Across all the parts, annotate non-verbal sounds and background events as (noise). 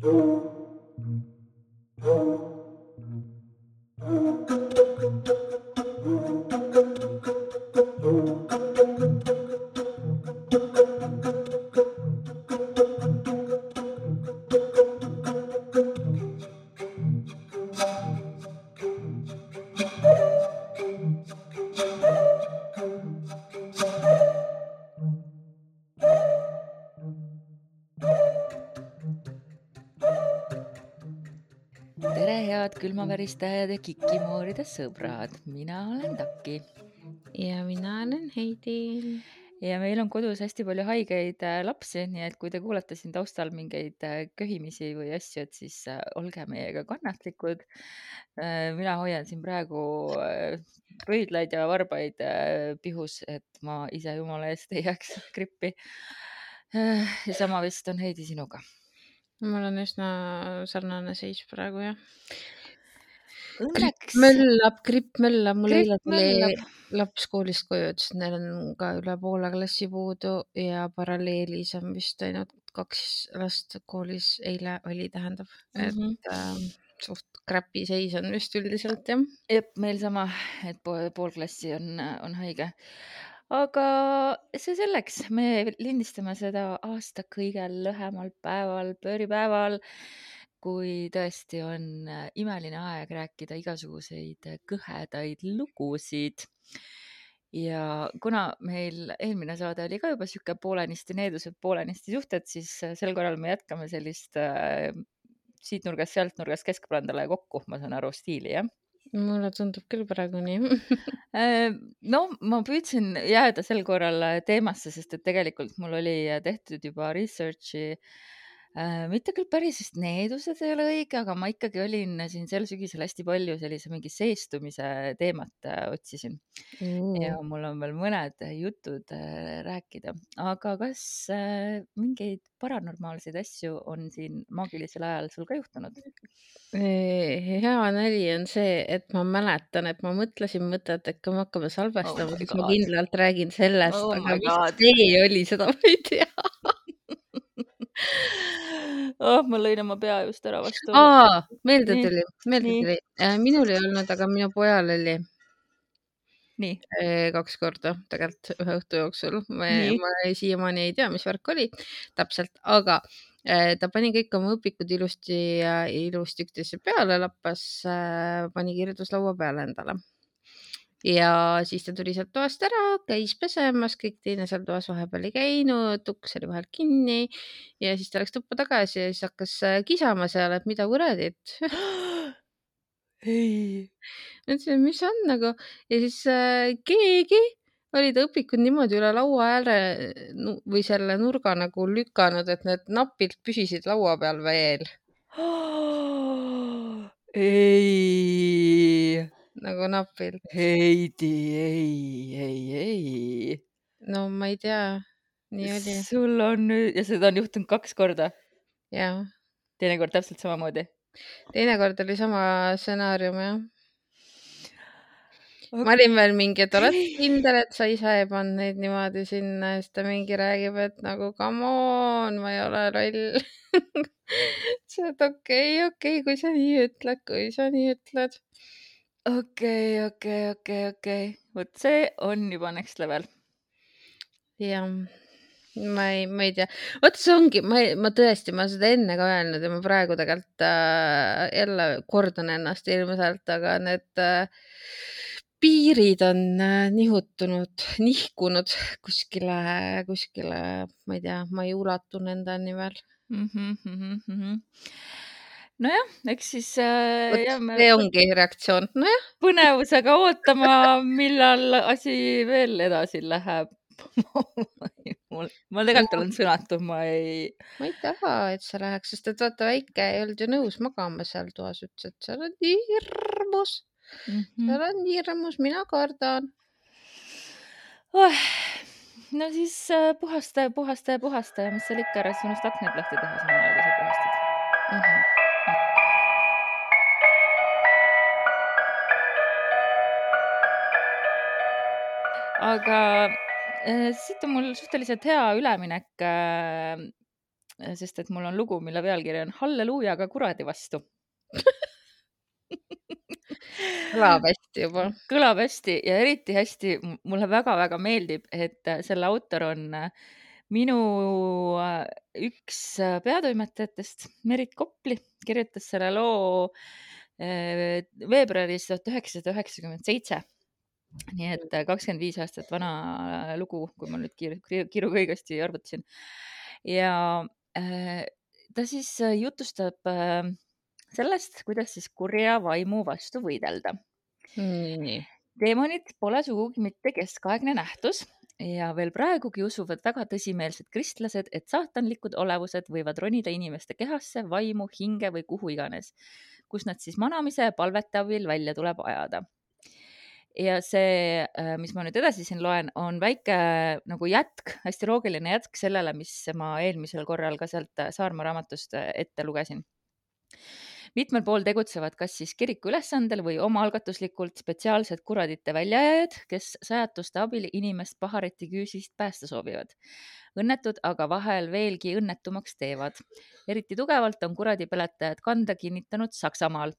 tere, head külmaväristajad ja kikimooride sõbrad, mina olen Taki ja mina olen Heidi. ja meil on kodus hästi palju haigeid äh, lapsi, nii et kui te kuulete siin taustal mingeid äh, köhimisi või asju, et siis äh, olge meiega kannatlikud. mina hoian siin praegu pöidlaid ja varbaid pihus, et ma ise jumala eest ei jääks (laughs) grippi. ja sama vist on Heidi sinuga mul on üsna sarnane seis praegu jah. Õnneks. möllab, gripp möllab, mul eile tuli laps koolist koju, ütles, et neil on ka üle poole klassi puudu ja paralleelis on vist ainult kaks last koolis, eile oli, tähendab, et Mhm. äh, suht crappy seis on vist üldiselt jah. jep, meil sama, et pool, pool klassi on, on haige. aga see selleks, me lindistame seda aasta kõige lühemal päeval, pööripäeval, kui tõesti on äh, imeline aeg rääkida igasuguseid äh, kõhedaid lugusid. ja kuna meil eelmine saade oli ka juba sihuke poolenisti needused, poolenisti suhted, siis äh, sel korral me jätkame sellist äh, siit nurgast, sealt nurgast keskpõrandale kokku, ma saan aru, stiili, jah? mulle tundub küll praegu nii (laughs) no ma püüdsin jääda sel korral teemasse, sest et tegelikult mul oli tehtud juba research'i äh, mitte küll päris vist needused ei ole õige, aga ma ikkagi olin siin sel sügisel hästi palju sellise mingi seestumise teemat äh, otsisin ja mm. mul on veel mõned jutud äh, rääkida, aga kas äh, mingeid paranormaalseid asju on siin maagilisel ajal sul ka juhtunud? hea nali on see, et ma mäletan, et ma mõtlesin mõtet, et kui me hakkame Oh salvestama, my siis ma kindlalt räägin sellest, Oh aga mis see oli, seda ma ei tea. Oh, (laughs) ma lõin oma pea just ära vastu. aa, meelde tuli, meelde tuli. minul ei olnud, aga minu pojal oli nii, eh, kaks korda tegelikult ühe õhtu jooksul. ma, ma ei- siiamaani ei tea, mis värk oli täpselt, aga eh, ta pani kõik oma õpikud ilusti, ilusti üksteise peale, lappas, pani kirjutuslaua peale endale ja siis ta tuli sealt toast ära, käis pesemas, kõik teine seal toas vahepeal ei käinud, uks oli vahel kinni ja siis ta läks tuppa tagasi ja siis hakkas äh, kisama seal, et mida kuradit. (gasps) ei. ma ütlesin, mis on nagu ja siis äh, keegi oli ta õpikud niimoodi üle laua ääre nu, või selle nurga nagu lükanud, et need napilt püsisid laua peal veel (gasps) ei. Nagu napilt. Heidi, ei, ei, ei. no ma ei tea, nii oli. sul on nüüd ja seda on juhtunud kaks korda, jah, teinekord täpselt samamoodi. teinekord oli sama stsenaarium jah ma olin veel mingi, et oled kindel, et sa ise ei pannud neid niimoodi sinna siis ta mingi räägib, et nagu come on, ma ei ole loll (laughs) siis et okei okay,, okei okay,, kui sa nii ütled, kui sa nii ütled. Okei, okei, okei, okei, vot see on juba next level. jah, ma ei, ma ei tea, vot see ongi, ma, ma tõesti, ma seda enne ka öelnud ja ma praegu tegelikult äh, jälle kordan ennast ilmselt, aga need äh, piirid on äh, nihutunud, nihkunud kuskile, kuskile, ma ei tea, ma ei ulatu nendeni veel mm. -hmm, mm -hmm. Nojah, eks siis äh, jääme see ongi reaktsioon, nojah. põnevusega ootama, millal asi veel edasi läheb (laughs) mul, ma tegelikult olen sõnatu, ma ei. ma ei taha, et see läheks, sest et vaata, väike ei olnud ju nõus magama seal toas, ütles, et seal on nii hirmus mm, -hmm. seal on nii hirmus, mina kardan oh,. no siis äh, puhasta ja puhasta ja puhasta ja mis seal ikka, ära siis unusta aknad lahti teha samal ajal, aga äh, siit on mul suhteliselt hea üleminek äh, sest et mul on lugu, mille pealkiri on Halleluujaga kuradi vastu kõlab hästi juba. kõlab hästi ja eriti hästi mulle väga-väga meeldib, et selle autor on minu äh, üks peatoimetajatest, Merit Kopli, kirjutas selle loo äh, veebruaris tuhat üheksasada üheksakümmend seitse nii et kakskümmend viis aastat vana lugu, kui ma nüüd kiir, kiiruga õigesti arvutasin. ja äh, ta siis jutustab äh, sellest, kuidas siis kurja vaimu vastu võidelda. nii. teemonid pole sugugi mitte keskaegne nähtus ja veel praegugi usuvad väga tõsimeelsed kristlased, et saatanlikud olevused võivad ronida inimeste kehasse, vaimu, hinge või kuhu iganes, kus nad siis manamise ja palvete abil välja tuleb ajada ja see, äh, mis ma nüüd edasi siin loen, on väike nagu jätk, hästi loogiline jätk sellele, mis ma eelmisel korral ka sealt Saarma raamatust äh, ette lugesin mitmel pool tegutsevad kas siis kiriku ülesandel või omaalgatuslikult spetsiaalsed kuradite väljaajajad, kes sajatuste abil inimest pahareti küüsist päästa soovivad. õnnetud aga vahel veelgi õnnetumaks teevad. eriti tugevalt on kuradipeletajad kanda kinnitanud Saksamaal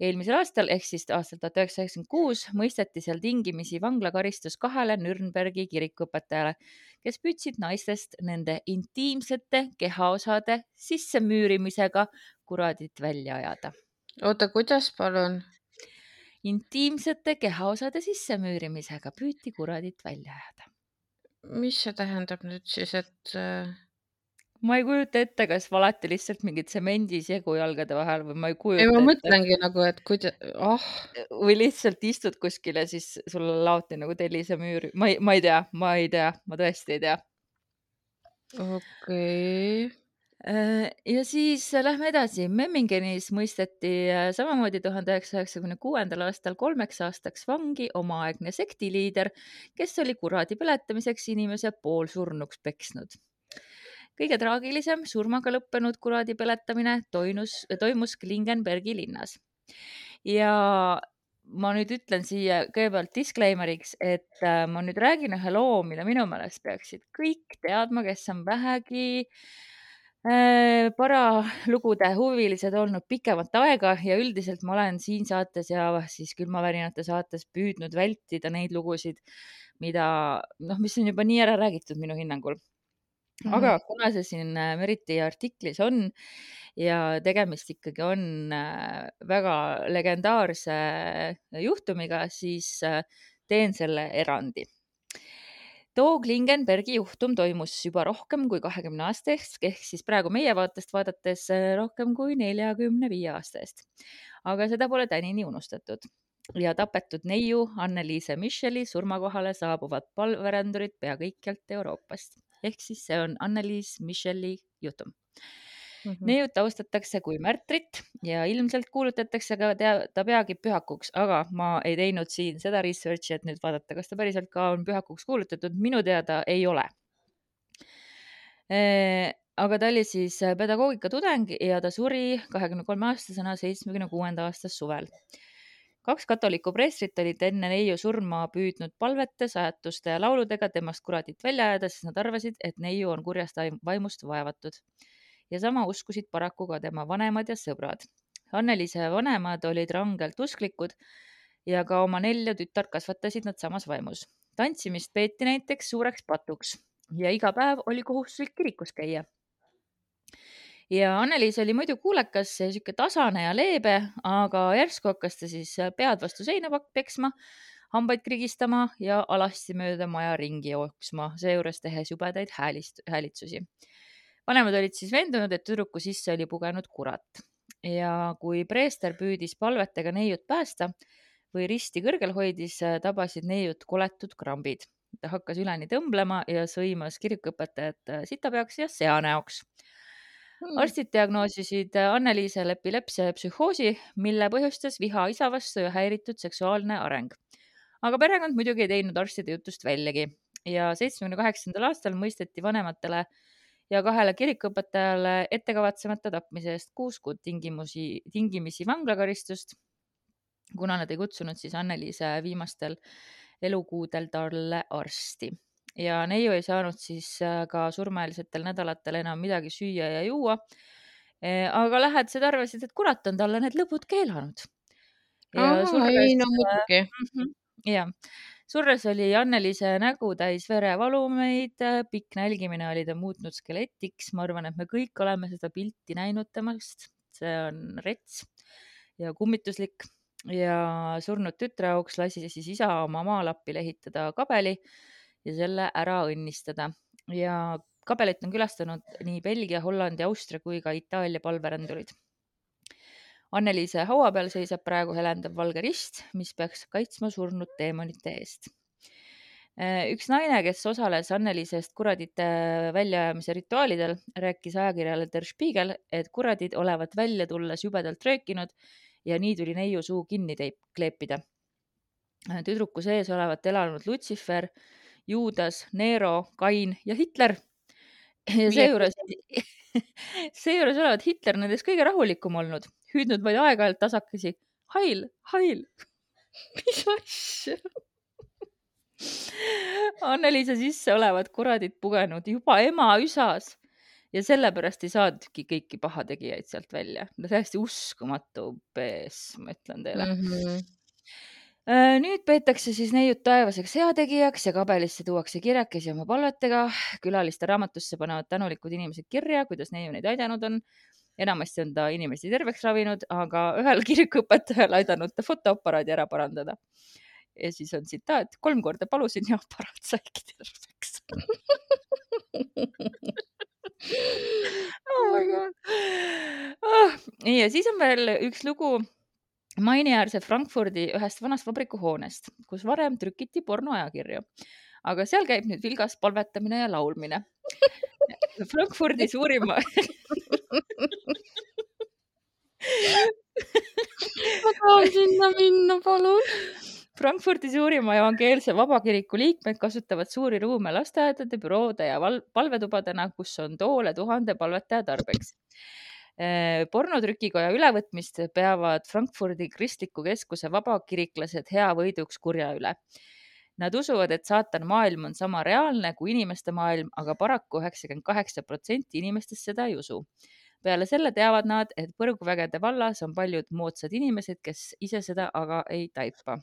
eelmisel aastal ehk siis aastal tuhat üheksasada üheksakümmend kuus mõisteti seal tingimisi vanglakaristus kahele Nürnbergi kirikuõpetajale, kes püüdsid naistest nende intiimsete kehaosade sissemüürimisega kuradit välja ajada. oota, kuidas palun? intiimsete kehaosade sissemüürimisega püüti kuradit välja ajada. mis see tähendab nüüd siis, et äh, ma ei kujuta ette, kas valati lihtsalt mingi tsemendisegu jalgade vahel või ma ei kujuta ei, ma ette. mõtlengi nagu, et kuida-, ah. või lihtsalt istud kuskil ja siis sulle laoti nagu tellisemüür, ma ei, ma ei tea, ma ei tea, ma tõesti ei tea. okei okay. Äh, ja siis lähme edasi. Memmingenis mõisteti äh, samamoodi tuhande üheksasaja üheksakümne kuuendal aastal kolmeks aastaks vangi omaaegne sektiliider, kes oli kuradi põletamiseks inimese poolsurnuks peksnud kõige traagilisem surmaga lõppenud kuradi põletamine toinus, toimus Klingenbergi linnas. ja ma nüüd ütlen siia kõigepealt disclaimer'iks, et äh, ma nüüd räägin ühe loo, mille minu meelest peaksid kõik teadma, kes on vähegi äh, paralugude huvilised olnud pikemat aega ja üldiselt ma olen siin saates ja siis külmavärinate saates püüdnud vältida neid lugusid, mida noh, mis on juba nii ära räägitud minu hinnangul Mm -hmm. aga kuna see siin äh, Meriti artiklis on ja tegemist ikkagi on äh, väga legendaarse juhtumiga, siis äh, teen selle erandi. too Klingenbergi juhtum toimus juba rohkem kui kahekümne aasta eest, ehk siis praegu meie vaatest vaadates rohkem kui neljakümne viie aasta eest. aga seda pole tänini unustatud ja tapetud neiu Anneliise Micheli surmakohale saabuvad palverändurid pea kõikjalt Euroopast ehk siis see on Anneliis Micheli juhtum mm. -hmm. neiut austatakse kui märtrit ja ilmselt kuulutatakse ka tea, ta peagi pühakuks, aga ma ei teinud siin seda research'i, et nüüd vaadata, kas ta päriselt ka on pühakuks kuulutatud, minu teada ei ole e aga ta oli siis pedagoogika tudeng ja ta suri kahekümne kolme aastasena seitsmekümne kuuenda aasta suvel kaks katoliku preestrit olid enne neiu surma püüdnud palvete, sajatuste ja lauludega temast kuradit välja ajada, sest nad arvasid, et neiu on kurjast vaimust vaevatud. ja sama uskusid paraku ka tema vanemad ja sõbrad. Anneliise vanemad olid rangelt usklikud ja ka oma nelja tütart kasvatasid nad samas vaimus. tantsimist peeti näiteks suureks patuks ja iga päev oli kohustuslik kirikus käia ja Anneliis oli muidu kuulekas sihuke tasane ja leebe, aga järsku hakkas ta siis pead vastu seina peksma, hambaid krigistama ja alasti mööda maja ringi jooksma, seejuures tehes jubedaid häälist, häälitsusi. vanemad olid siis veendunud, et tüdruku sisse oli pugenud kurat ja kui preester püüdis palvetega neiut päästa või risti kõrgel hoidis, tabasid neiut koletud krambid. ta hakkas üleni tõmblema ja sõimas kirikuõpetajat sitapeaks ja seanäoks. Arstid diagnoosisid Anneliisele epilepsia ja psühhoosi, mille põhjustas viha isa vastu ja häiritud seksuaalne areng. aga perekond muidugi ei teinud arstide jutust väljagi. Ja seitsmekümne kaheksandal aastal mõisteti vanematele ja kahele kirikuõpetajale ettekavatsemata tapmise eest kuus kuud tingimusi, tingimisi vanglakaristust, kuna nad ei kutsunud siis Anneliise viimastel elukuudel talle arsti ja neiu ei saanud siis äh, ka surmaeelsetel nädalatel enam midagi süüa ja juua. aga lähedased arvasid, et kurat on talle need lõbud keelanud. Ei no muidugi. Mhm, jah, surres oli Anneliise nägu täis verevalumeid, pikk nälgimine oli ta muutnud skeletiks. ma arvan, et me kõik oleme seda pilti näinud temast. see on rets ja kummituslik ja surnud tütre auks lasi siis isa oma maalappil ehitada kabeli ja selle ära õnnistada ja kabelit on külastanud nii Belgia, Hollandi, Austria kui ka Itaalia palverändurid. Anneliise haua peal seisab praegu helendav valge rist, mis peaks kaitsma surnud teemonite eest. üks naine, kes osales Anneliisest kuradite väljaajamise rituaalidel, rääkis ajakirjale Der Spiegel, et kuradid olevat välja tulles jubedalt röökinud ja nii tuli neiu suu kinni kleepida. tüdruku sees olevat elanud Lutsifer, Juudas, Nero, Kain ja Hitler. ja seejuures, (laughs) seejuures olevat Hitler nendest kõige rahulikum olnud, hüüdnud vaid aeg-ajalt tasakesi Heil, Heil. (laughs) mis asja? Anneliise sisse olevat kuradid pugenud juba ema üsas ja sellepärast ei saadudki kõiki pahategijaid sealt välja. no täiesti uskumatu pees, ma ütlen teile mm. -hmm. Nüüd peetakse siis neiut taevaseks heategijaks ja kabelisse tuuakse kirjakesi oma palvetega. külaliste raamatusse panevad tänulikud inimesed kirja, kuidas neiu neid aidanud on. enamasti on ta inimesi terveks ravinud, aga ühel (laughs) kirikuõpetajal aidanud ta fotoaparaadi ära parandada. ja siis on tsitaat, kolm korda palusin ja aparaat saigi terveks (laughs) oh my god oh,. ja siis on veel üks lugu Maini-äärse Frankfurdi ühest vanast vabrikuhoonest, kus varem trükiti pornoajakirju, aga seal käib nüüd vilgas palvetamine ja laulmine. (laughs) Frankfurdi suurima (laughs) ma tahan sinna minna, palun Frankfurdi suurima evangeelse vabakiriku liikmed kasutavad suuri ruume lasteaedade, büroode ja palvetubadena, kus on toole tuhande palvetaja tarbeks. Äh, pornotrükikoja ülevõtmist peavad Frankfurdi kristliku keskuse vabakiriklased hea võiduks kurja üle. Nad usuvad, et saatan maailm on sama reaalne kui inimeste maailm, aga paraku üheksakümmend kaheksa protsenti inimestest seda ei usu peale selle teavad nad, et põrguvägede vallas on paljud moodsad inimesed, kes ise seda aga ei taipa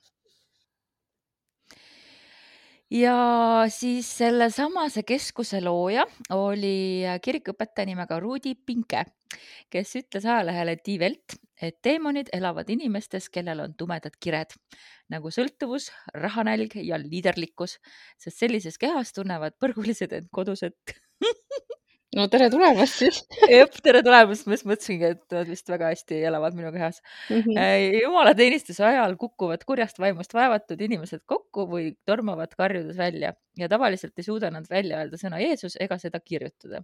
ja siis sellesamase keskuse looja oli kirikuõpetaja nimega Rudi Pinke, kes ütles ajalehele Die Welt, et teemonid elavad inimestes, kellel on tumedad kired nagu sõltuvus, rahanälg ja liiderlikkus, sest sellises kehas tunnevad põrgulised end kodused no tere tulemast siis (laughs) jah, tere tulemast, ma just mõtlesingi, et nad vist väga hästi elavad minu kehas mm. -hmm. jumalateenistuse ajal kukuvad kurjast vaimust vaevatud inimesed kokku või tormavad karjudes välja ja tavaliselt ei suuda nad välja öelda sõna Jeesus ega seda kirjutada.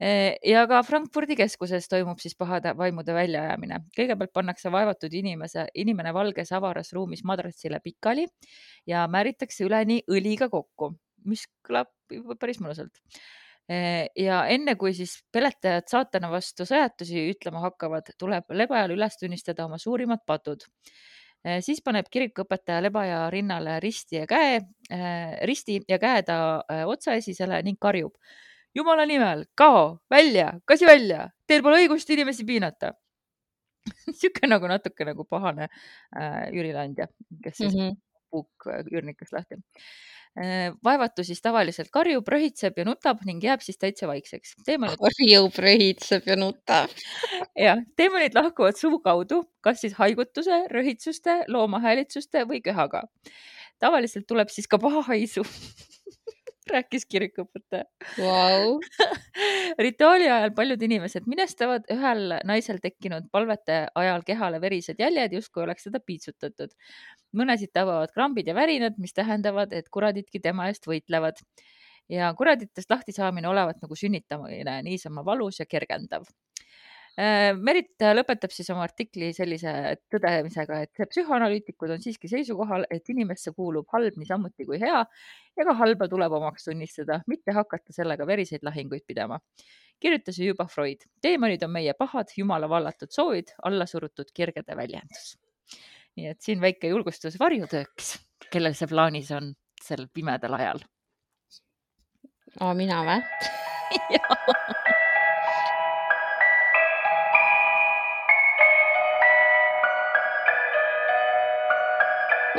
Äh, ja ka Frankfurdi keskuses toimub siis pahade vaimude väljaajamine. kõigepealt pannakse vaevatud inimese, inimene valges avaras ruumis madratsile pikali ja määritakse üleni õliga kokku, mis kõlab päris mõnusalt ja enne kui siis peletajad saatana vastu sõjatusi ütlema hakkavad, tuleb lebajal üles tunnistada oma suurimad patud. Eh, siis paneb kirikuõpetaja lebaja rinnale risti ja käe, eh, risti ja käe ta otsaesisele ning karjub. jumala nimel, kao välja, kasi välja, teil pole õigust inimesi piinata (laughs) sihuke nagu natuke nagu pahane äh, Jüri Landja, kes siis mm -hmm. puuk üürnikest lahti vaevatu siis tavaliselt karjub, röhitseb ja nutab ning jääb siis täitsa vaikseks. karjub, röhitseb ja nutab (laughs) jah, teemonid lahkuvad suu kaudu, kas siis haigutuse, röhitsuste, loomahäälitsuste või köhaga. tavaliselt tuleb siis ka paha haisu (laughs) rääkis kirikuõpetaja (laughs) wow. rituaali ajal paljud inimesed minestavad ühel naisel tekkinud palvete ajal kehale verised jäljed, justkui oleks teda piitsutatud. mõnesid tabavad krambid ja värinad, mis tähendavad, et kuradidki tema eest võitlevad ja kuraditest lahtisaamine olevat nagu sünnitamine, niisama valus ja kergendav Merit lõpetab siis oma artikli sellise tõdemisega, et psühhoanalüütikud on siiski seisukohal, et inimesse kuulub halb niisamuti kui hea ja ka halba tuleb omaks tunnistada, mitte hakata sellega veriseid lahinguid pidama. kirjutas ju juba Freud. teemonid on meie pahad, jumala vallatud soovid, allasurutud kirgede väljendus. nii et siin väike julgustus varjutööks, kellel see plaanis on sel pimedal ajal mina või? (laughs)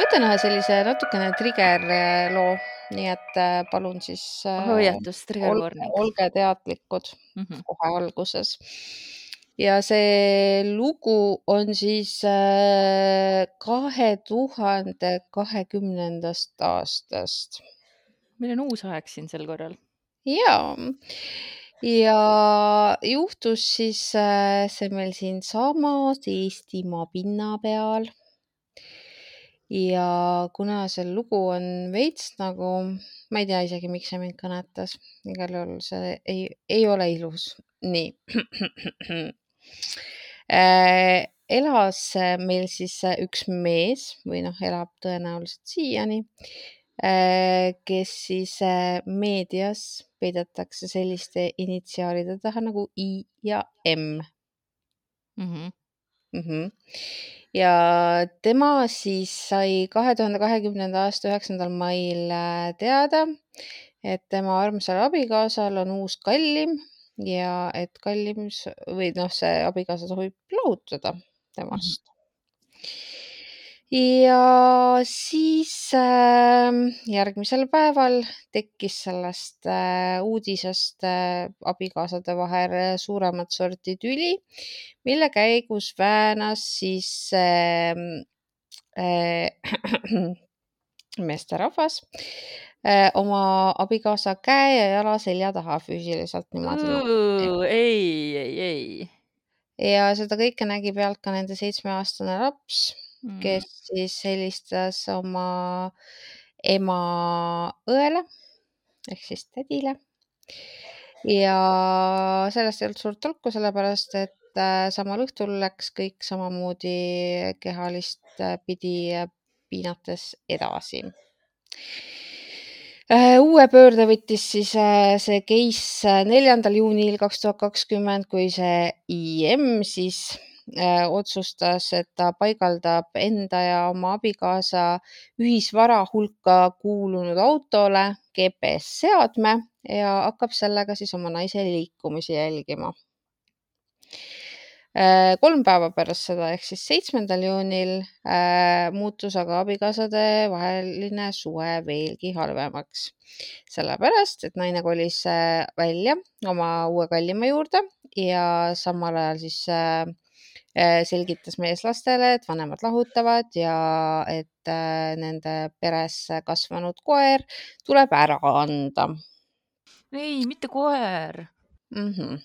võtan ühe sellise natukene trigger äh, loo, nii et äh, palun siis äh, hoiatus, trigger warning. olge teadlikud Mhm. kohe alguses. ja see lugu on siis kahe tuhande kahekümnendast aastast meil on uus aeg siin sel korral. ja, ja juhtus siis see meil siinsamas Eestimaa pinna peal. Ja kuna see lugu on veits nagu, ma ei tea isegi, miks see mind kõnetas, igal juhul see ei, ei ole ilus. nii (clears throat) äh,. elas meil siis üks mees või noh, elab tõenäoliselt siiani äh,, kes siis äh, meedias peidetakse selliste initsiaalide taha nagu I ja M Mhm. mm. -hmm. ja tema siis sai kahe tuhande kahekümnenda aasta üheksandal mail äh, teada, et tema armsal abikaasal on uus kallim ja et kallim või noh, see abikaasa soovib lahutada temast. Ja siis äh, järgmisel päeval tekkis sellest äh, uudisest äh, abikaasade vahel suuremat sorti tüli, mille käigus väänas siis äh, (clears throat) äh, meesterahvas oma abikaasa käe ja jala selja taha füüsiliselt niimoodi. ei, ei, ei. ja seda kõike nägi pealt ka nende seitsmeaastane laps, Mm. kes siis helistas oma ema õele ehk siis tädile. ja sellest ei olnud suurt tolku, sellepärast et äh, samal õhtul läks kõik samamoodi kehalist äh, pidi äh, piinates edasi. uue pöörde võttis siis äh, see case äh, neljandal juunil kaks tuhat kakskümmend, kui see IM siis äh, otsustas, et ta paigaldab enda ja oma abikaasa ühisvara hulka kuulunud autole GPS-seadme ja hakkab sellega siis oma naise liikumisi jälgima. kolm päeva pärast seda ehk siis seitsmendal juunil äh, muutus aga abikaasade vaheline suhe veelgi halvemaks, sellepärast et naine kolis äh, välja oma uue kallima juurde ja samal ajal siis äh, äh, selgitas mees lastele, et vanemad lahutavad ja et äh, nende peres kasvanud koer tuleb ära anda ei, mitte koer. mm. -hmm.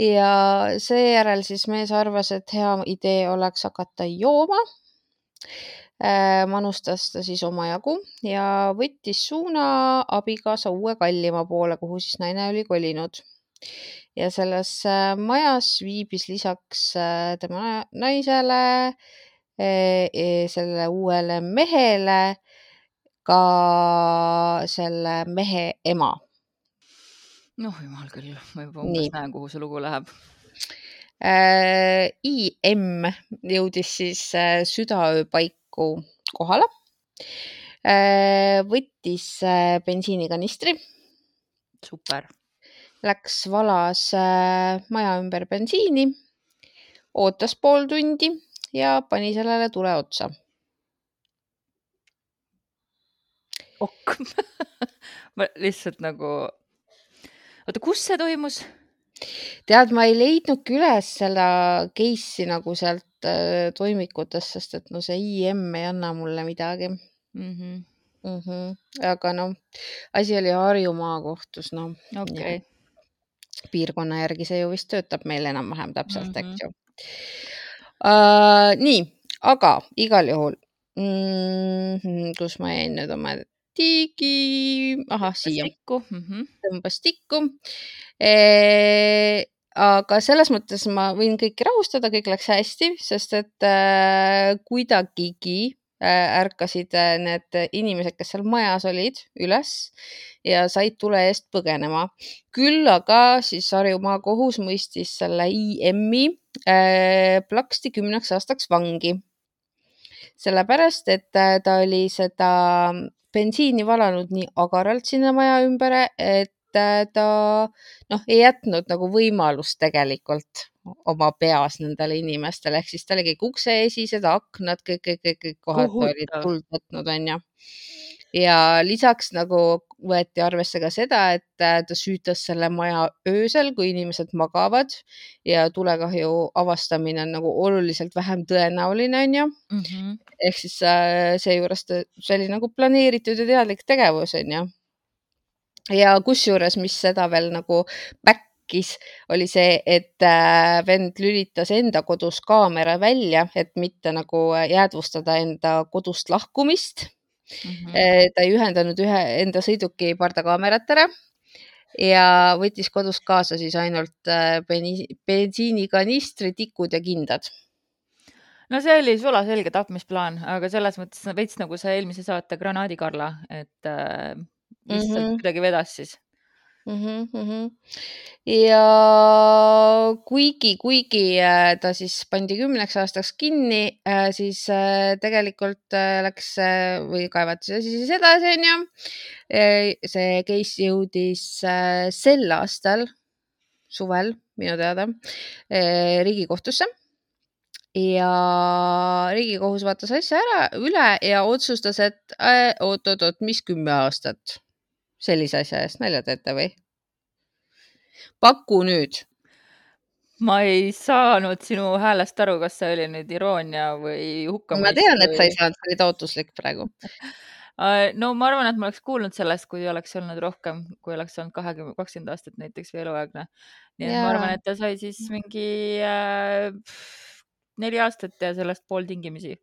ja seejärel siis mees arvas, et hea idee oleks hakata jooma. manustas ta siis omajagu ja võttis suuna abikaasa uue kallima poole, kuhu siis naine oli kolinud. Ja selles äh, majas viibis lisaks äh, tema na- naisele, sellele uuele mehele ka selle mehe ema noh, jumal küll, ma juba umbes näen, kuhu see lugu läheb. äh,. IM jõudis siis äh, südaöö paiku kohale äh,. võttis äh, bensiinikanistri, super. Läks valas äh, maja ümber bensiini, ootas pool tundi ja pani sellele tule otsa. ok. (laughs) ma lihtsalt nagu, oota, kus see toimus? tead, ma ei leidnudki üles seda case'i nagu sealt äh, toimikutest, sest et no see IM ei anna mulle midagi mm. -hmm. mm. -hmm. aga noh, asi oli Harju maakohtus, noh okei, piirkonna järgi see ju vist töötab meil enam-vähem täpselt mm, Mhm. -hmm. eks ju uh,. nii, aga igal juhul mm, -hmm, kus ma jäin nüüd oma digi, ahah, siia mm. -hmm. tõmbas tikku e. aga selles mõttes ma võin kõiki rahustada, kõik läks hästi, sest et äh, kuidagigi ärkasid äh, need inimesed, kes seal majas olid, üles ja said tule eest põgenema. küll aga siis Harju maakohus mõistis selle IM-i äh, plaksti kümneks aastaks vangi. sellepärast, et äh, ta oli seda bensiini valanud nii agaralt sinna maja ümber, et äh, ta noh, ei jätnud nagu võimalust tegelikult oma peas nendele inimestele, ehk siis tal oli kõik ukseesised, aknad, kõik, kõik, kõik, kõik kohad olid Kohutav. tuld võtnud, onju. ja lisaks nagu võeti arvesse ka seda, et äh, ta süütas selle maja öösel, kui inimesed magavad ja tulekahju avastamine on nagu oluliselt vähem tõenäoline, onju Mhm. ehk siis äh, seejuures ta, see oli nagu planeeritud ja teadlik tegevus, onju. ja kusjuures, mis seda veel nagu back'is, oli see, et äh, vend lülitas enda kodus kaamera välja, et mitte nagu äh, jäädvustada enda kodust lahkumist Mhm. Eh, ta ei ühendanud ühe enda sõiduki pardakaamerat ära ja võttis kodust kaasa siis ainult bensiinikanistri, tikud ja kindad. no see oli sulaselge tapmisplaan, aga selles mõttes veits nagu see eelmise saate Granaadi-Karla, et äh, lihtsalt mm. -hmm. kuidagi vedas siis. Mm. -hmm. ja kuigi, kuigi äh, ta siis pandi kümneks aastaks kinni, siis äh, tegelikult äh, läks äh, või kaevati see siis edasi, onju. see case jõudis äh, sel aastal, suvel minu teada, Riigikohtusse ja Riigikohus vaatas asja ära, üle ja otsustas, et oot-oot-oot, mis kümme aastat sellise asja eest nalja teete või? paku nüüd. ma ei saanud sinu häälest aru, kas see oli nüüd iroonia või hukkamõist. ma tean, et sa ei saanud, sa olid ootuslik praegu. (laughs) no ma arvan, et ma oleks kuulnud sellest, kui oleks olnud rohkem, kui oleks olnud kahekümne, kakskümmend aastat näiteks või eluaegne. nii et ja. ma arvan, et ta sai siis mingi äh, neli aastat ja sellest pool tingimisi.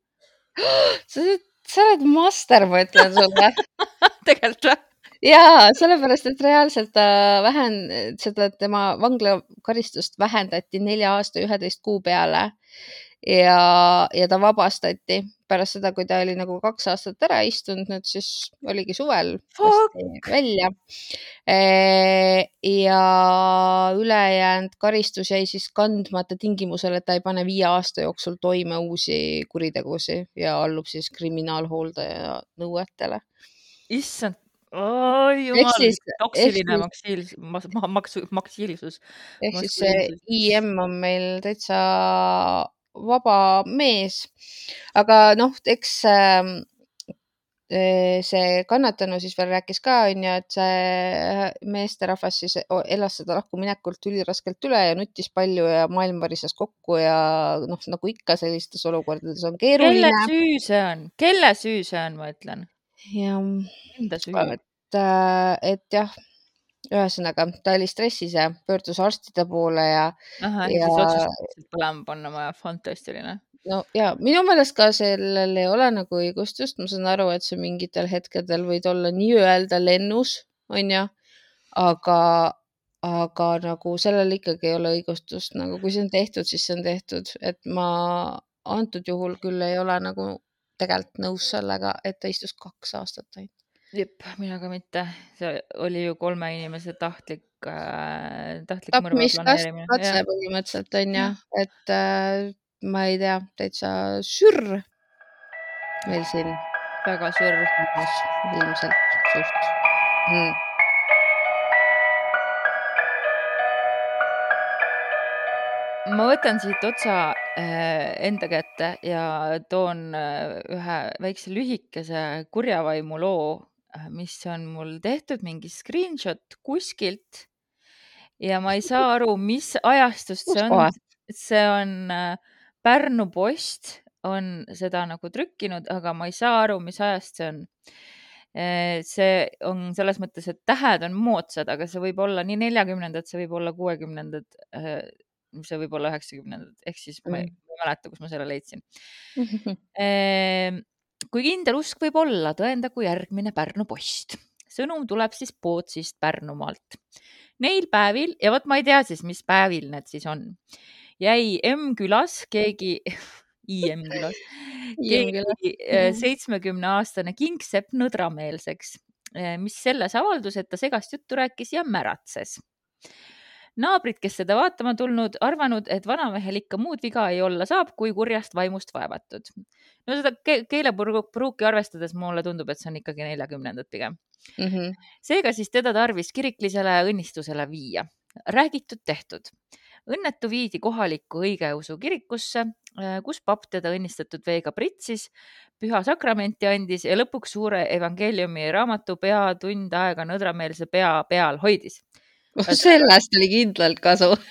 (gasps) sa oled, sa oled master, ma ütlen sulle (laughs) tegelikult või? Ja sellepärast, et reaalselt ta vähen-, seda tema vanglakaristust vähendati nelja aasta üheteist kuu peale ja, ja ta vabastati pärast seda, kui ta oli nagu kaks aastat ära istunud, nüüd siis oligi suvel välja. ja ülejäänud karistus jäi siis kandmata tingimusel, et ta ei pane viie aasta jooksul toime uusi kuritegusid ja allub siis kriminaalhooldaja nõuetele. issand oi jumal, toksiline maksiilis, maksu, maksiilisus. ehk siis see IM on meil täitsa vaba mees, aga noh, eks äh, see kannatanu siis veel rääkis ka, onju, et see meesterahvas siis elas seda lahkuminekult üliraskelt üle ja nuttis palju ja maailm varises kokku ja noh, nagu ikka sellistes olukordades on keeruline. kelle süü see on, kelle süü see on, ma ütlen? Jah. Enda süü. et, et jah, ühesõnaga ta oli stressis ja pöördus arstide poole ja. ahah, ja siis otsustasid põlema panna maja, fantastiline no ja minu meelest ka sellel ei ole nagu õigustust, ma saan aru, et sa mingitel hetkedel võid olla nii-öelda lennus, onju, aga, aga nagu sellel ikkagi ei ole õigustust, nagu kui see on tehtud, siis see on tehtud, et ma antud juhul küll ei ole nagu tegelikult nõus sellega, et ta istus kaks aastat ainult. jep, mina ka mitte, see oli ju kolme inimese tahtlik äh,, tahtlik tapmiskatse põhimõtteliselt onju, et äh, ma ei tea, täitsa sürr meil siin. väga sürr. ilmselt suht mm.. Ma võtan siit otsa äh, enda kätte ja toon äh, ühe väikse lühikese kurjavaimu loo, äh, mis on mul tehtud mingi screenshot kuskilt. ja ma ei saa aru, mis ajastust see on. see on Pärnu Post on seda nagu trükkinud, aga ma ei saa aru, mis ajast see on see on selles mõttes, et tähed on moodsad, aga see võib olla nii neljakümnendad, see võib olla kuuekümnendad see võib olla üheksakümnendad, ehk siis ma ei, ma ei mäleta, kus ma selle leidsin. (laughs) Kui kindel usk võib olla, tõendagu järgmine Pärnu Post. sõnum tuleb siis Pootsist Pärnumaalt. Neil päevil ja vot ma ei tea siis, mis päevil need siis on, jäi M-külas keegi IM külas, keegi (laughs) seitsmekümne aastane kingsepp nõdrameelseks, mis selles avaldus, et ta segast juttu rääkis ja märatses naabrid, kes seda vaatama tulnud, arvanud, et vanamehel ikka muud viga ei olla saab, kui kurjast vaimust vaevatud. no seda ke keelepruuki arvestades mulle tundub, et see on ikkagi neljakümnendad pigem mm. -hmm. seega siis teda tarvis kiriklisele õnnistusele viia. räägitud-tehtud. õnnetu viidi kohalikku õigeusu kirikusse, kus papp teda õnnistatud veega pritsis, püha sakramenti andis ja lõpuks suure evangeeliumi raamatu pea tund aega nõdrameelse pea peal hoidis sellest oli kindlalt kasu. (laughs)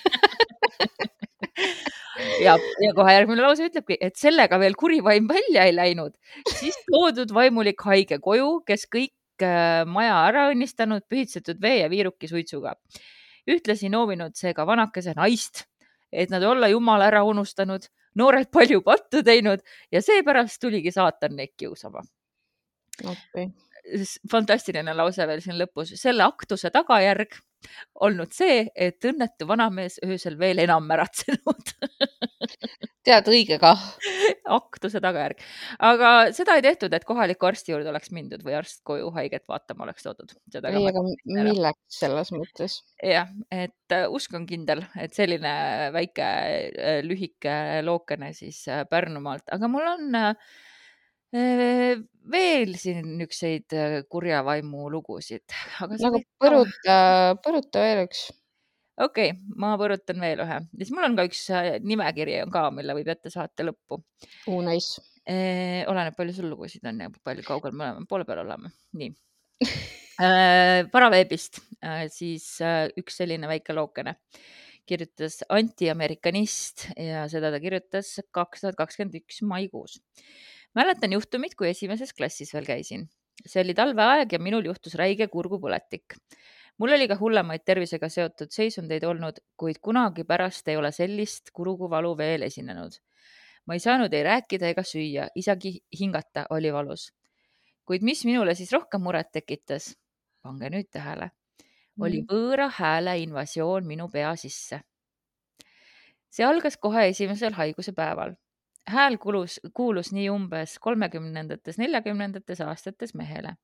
Ja, ja kohe järgmine lause ütlebki, et sellega veel kuri vaim välja ei läinud, siis toodud vaimulik haige koju, kes kõik äh, maja ära õnnistanud, pühitsetud vee ja viiruki suitsuga. ühtlasi noominud seega vanakese naist, et nad olla jumala ära unustanud, noored palju pattu teinud ja seepärast tuligi saatan neid kiusama. Okay.. fantastiline lause veel siin lõpus, selle aktuse tagajärg olnud see, et õnnetu vanamees öösel veel enam märatsenud (laughs) tead, õige kah. aktuse tagajärg, aga seda ei tehtud, et kohaliku arsti juurde oleks mindud või arst koju haiget vaatama oleks toodud. ei, aga milleks selles mõttes? jah, et uh, usk on kindel, et selline väike uh, lühike lookene siis Pärnumaalt, aga mul on uh, veel siin niisuguseid kurja vaimu lugusid, (laughs) aga nagu põruta, põruta veel üks. okei okay,, ma põrutan veel ühe, siis mul on ka üks nimekiri on ka, mille võib ette saate lõppu. oo, nice. oleneb, palju sul lugusid on ja palju kaugel me oleme, poole peal oleme, nii (laughs) Paraveebist siis üks selline väike lookene kirjutas antiamerikanist ja seda ta kirjutas kaks tuhat kakskümmend üks maikuus mäletan juhtumit, kui esimeses klassis veel käisin. see oli talveaeg ja minul juhtus räige kurgupõletik. mul oli ka hullemaid tervisega seotud seisundeid olnud, kuid kunagi pärast ei ole sellist kurguvalu veel esinenud. ma ei saanud ei rääkida ega süüa, isegi hingata oli valus. kuid mis minule siis rohkem muret tekitas, pange nüüd tähele, oli mm. võõra hääle invasioon minu pea sisse. see algas kohe esimesel haiguse päeval hääl kulus, kuulus nii umbes kolmekümnendates, neljakümnendates aastates mehele.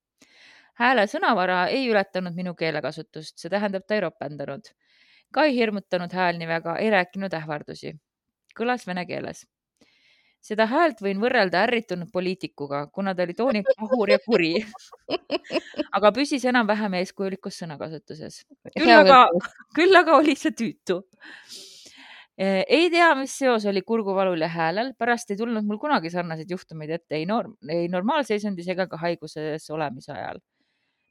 hääle sõnavara ei ületanud minu keelekasutust, see tähendab, ta ei ropendanud. ka ei hirmutanud hääl nii väga, ei rääkinud ähvardusi. kõlas vene keeles. seda häält võin võrrelda ärritunud poliitikuga, kuna ta oli tooni pahur ja kuri. (laughs) aga püsis enam-vähem eeskujulikus sõnakasutuses. küll aga, küll aga oli see tüütu ei tea, mis seos oli kurguvalul ja häälel, pärast ei tulnud mul kunagi sarnaseid juhtumeid ette ei norm, ei normaalseisundis ega ka haiguses olemise ajal.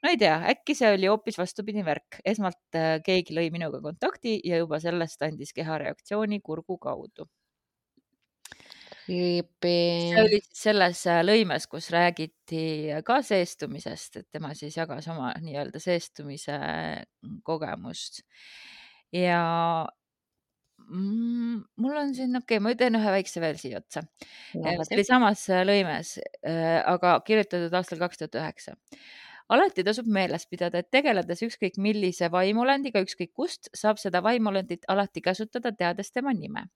no ei tea, äkki see oli hoopis vastupidi värk, esmalt äh, keegi lõi minuga kontakti ja juba sellest andis keha reaktsiooni kurgu kaudu. see oli siis selles äh, lõimes, kus räägiti ka seestumisest, et tema siis jagas oma nii-öelda seestumise kogemust ja mm,? mul on siin, okei okay,, ma teen ühe väikse veel siia otsa no,. see oli samas äh, lõimes, äh, aga kirjutatud aastal kaks tuhat üheksa alati tasub meeles pidada, et tegeledes ükskõik millise vaimuolendiga, ükskõik kust, saab seda vaimulendit alati käsutada, teades tema nime.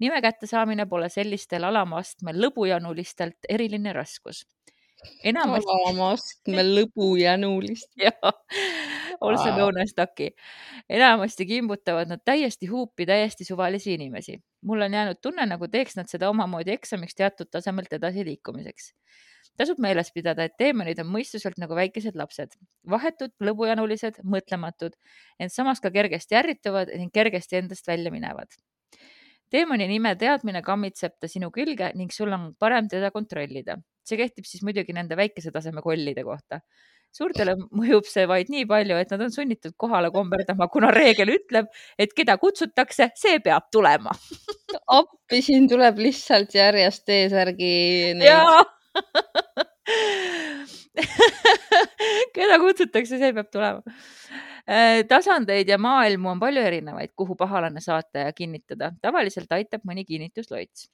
nime kättesaamine pole sellistel alama astmel lõbujanulistelt eriline raskus enamasti. alama astmel lõbujänulist. (laughs) jah, also known as Ducky. enamasti kimbutavad nad täiesti huupi täiesti suvalisi inimesi. mul on jäänud tunne, nagu teeks nad seda omamoodi eksamiks teatud tasemelt edasiliikumiseks. tasub meeles pidada, et teemonid on mõistuselt nagu väikesed lapsed, vahetud, lõbujanulised, mõtlematud, ent samas ka kergesti ärrituvad ning kergesti endast välja minevad teemani nime teadmine kammitseb ta sinu külge ning sul on parem teda kontrollida. See kehtib siis muidugi nende väikese taseme kollide kohta. suurtele mõjub see vaid nii palju, et nad on sunnitud kohale komberdama, kuna reegel ütleb, et keda kutsutakse, see peab tulema (laughs) appi, siin tuleb lihtsalt järjest T-särgi. jaa (laughs) keda kutsutakse, see peab tulema Äh, tasandeid ja maailmu on palju erinevaid, kuhu pahalane saata ja kinnitada. tavaliselt aitab mõni kinnitusloits.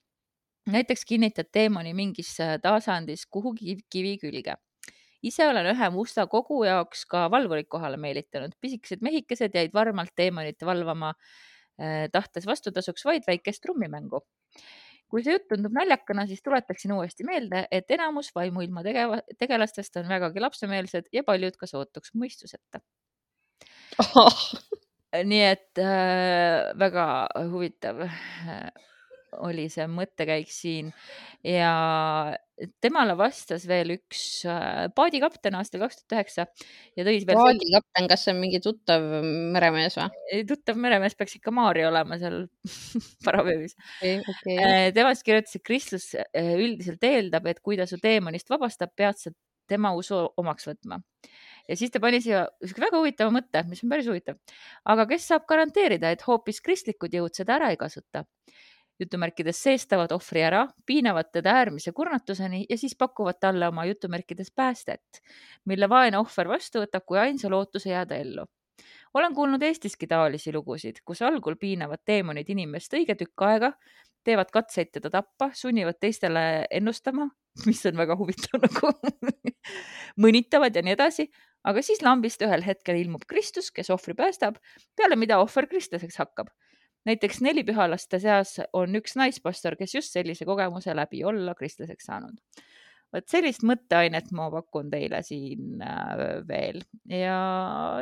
Näiteks kinnitad teemani mingis tasandis kuhugi kivi külge. ise olen ühe musta kogu jaoks ka valvurid kohale meelitanud. pisikesed mehikesed jäid varmalt teemonit valvama äh, tahtes vastutasuks vaid väikest trummimängu kui see jutt tundub naljakana, siis tuletaksin uuesti meelde, et enamus vaimuilma tegeva, tegelastest on vägagi lapsemeelsed ja paljud ka sootuks mõistuseta oh.. (laughs) nii et äh, väga huvitav äh, oli see mõttekäik siin ja temale vastas veel üks äh, paadikapten aastal kaks tuhat üheksa ja tõi veel. paadikapten, kas see on mingi tuttav meremees või? tuttav meremees peaks ikka Maarja olema seal (laughs) paraveebis okay,. Okay. temast kirjutas, et kristlus üldiselt eeldab, et kui ta su teemonist vabastab, pead sa tema usu omaks võtma ja siis ta pani siia väga huvitava mõtte, mis on päris huvitav. aga kes saab garanteerida, et hoopis kristlikud jõud seda ära ei kasuta? Jutumärkides seestavad ohvri ära, piinavad teda äärmise kurnatuseni ja siis pakuvad talle oma jutumärkides päästet, mille vaene ohver vastu võtab kui ainsa lootuse jääda ellu olen kuulnud Eestiski taolisi lugusid, kus algul piinavad teemonid inimest õige tükk aega, teevad katseid teda tappa, sunnivad teistele ennustama, mis on väga huvitav nagu (laughs) mõnitavad ja nii edasi, aga siis lambist ühel hetkel ilmub Kristus, kes ohvri päästab, peale mida ohver kristlaseks hakkab. Näiteks nelipühalaste seas on üks naispastor, kes just sellise kogemuse läbi olla kristlaseks saanud. vot sellist mõtteainet ma pakun teile siin äh, veel ja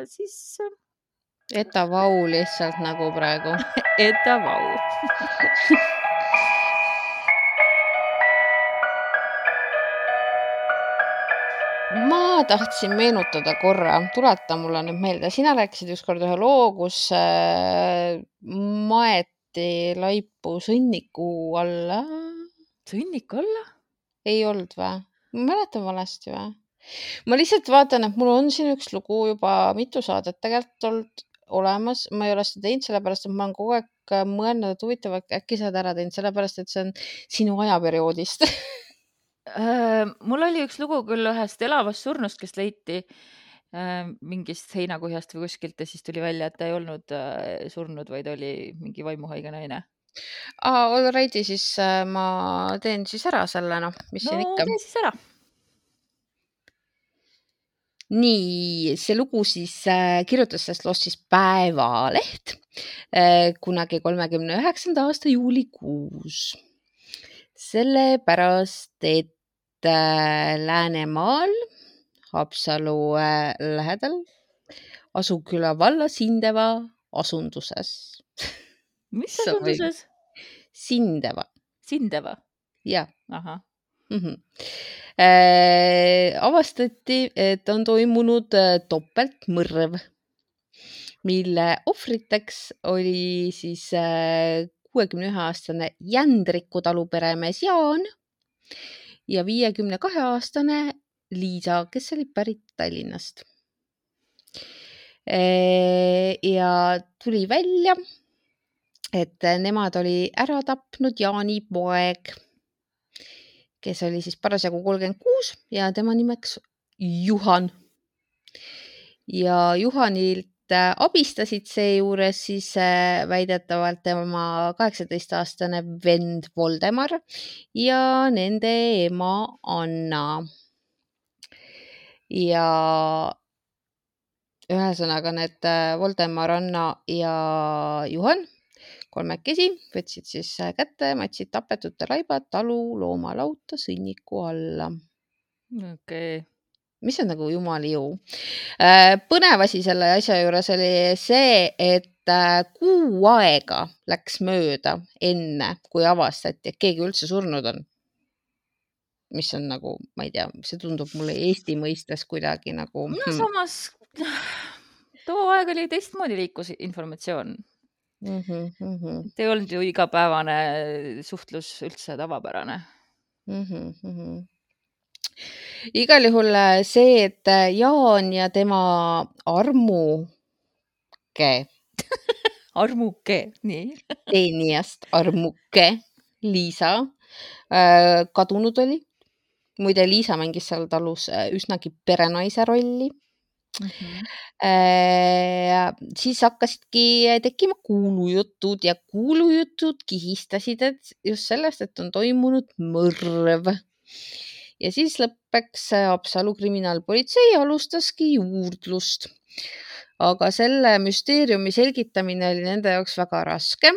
siis. Äh, Eta Vau lihtsalt nagu praegu (laughs) Eta Vau (laughs) ma tahtsin meenutada korra, tuleta mulle nüüd meelde, sina rääkisid ükskord ühe loo, kus äh, maeti laipu sõnniku alla. sõnniku alla? ei olnud või? ma mäletan valesti või? ma lihtsalt vaatan, et mul on siin üks lugu juba mitu saadet tegelikult olnud olemas, ma ei ole seda teinud, sellepärast et ma olen kogu aeg mõelnud, et huvitav, äkki sa oled ära teinud, sellepärast et see on sinu ajaperioodist Äh, (laughs) mul oli üks lugu küll ühest elavast surnust, kes leiti äh, mingist heinakuhjast või kuskilt ja siis tuli välja, et ta ei olnud äh, surnud, vaid oli mingi vaimuhaige naine. aa, alrighty, siis ma teen siis ära selle, noh, mis siin ikka. tee siis ära. nii, see lugu siis äh, kirjutas sellest loost siis Päevaleht äh, kunagi kolmekümne üheksanda aasta juulikuus sellepärast, et äh, Läänemaal Haapsalu äh, lähedal Asuküla valla Sindeva asunduses. mis asunduses? Sindeva. Sindeva? jah. ahah mm. -hmm. Äh, avastati, et on toimunud äh, topeltmõrv, mille ohvriteks oli siis äh, kuuekümne ühe aastane Jändriku taluperemees Jaan ja viiekümne kahe aastane Liisa, kes oli pärit Tallinnast. ja tuli välja, et nemad oli ära tapnud Jaani poeg, kes oli siis parasjagu kolmkümmend kuus ja tema nimeks Juhan. ja Juhanilt abistasid seejuures siis äh, väidetavalt tema kaheksateistaastane vend Voldemar ja nende ema Anna. ja ühesõnaga need äh, Voldemar, Anna ja Juhan kolmekesi võtsid siis kätte, matsid tapetute laibad talu loomalauta sõnniku alla. okei okay mis on nagu jumala jõu. Äh, põnev asi selle asja juures oli see, et äh, kuu aega läks mööda enne, kui avastati, et keegi üldse surnud on. mis on nagu, ma ei tea, see tundub mulle Eesti mõistes kuidagi nagu. no hmm. samas too aeg oli teistmoodi liikus informatsioon mm. -hmm, mm -hmm. ei olnud ju igapäevane suhtlus üldse tavapärane mm. -hmm igal juhul äh, see, et äh, Jaan ja tema armuke (laughs) armuke, nii (laughs) teenijast armuke Liisa äh, kadunud oli. muide, Liisa mängis seal talus üsnagi perenaise rolli Mm -hmm. siis hakkasidki tekkima kuulujutud ja kuulujutud kihistasid, et just sellest, et on toimunud mõrv ja siis lõppeks Haapsalu kriminaalpolitsei alustaski juurdlust. aga selle müsteeriumi selgitamine oli nende jaoks väga raske,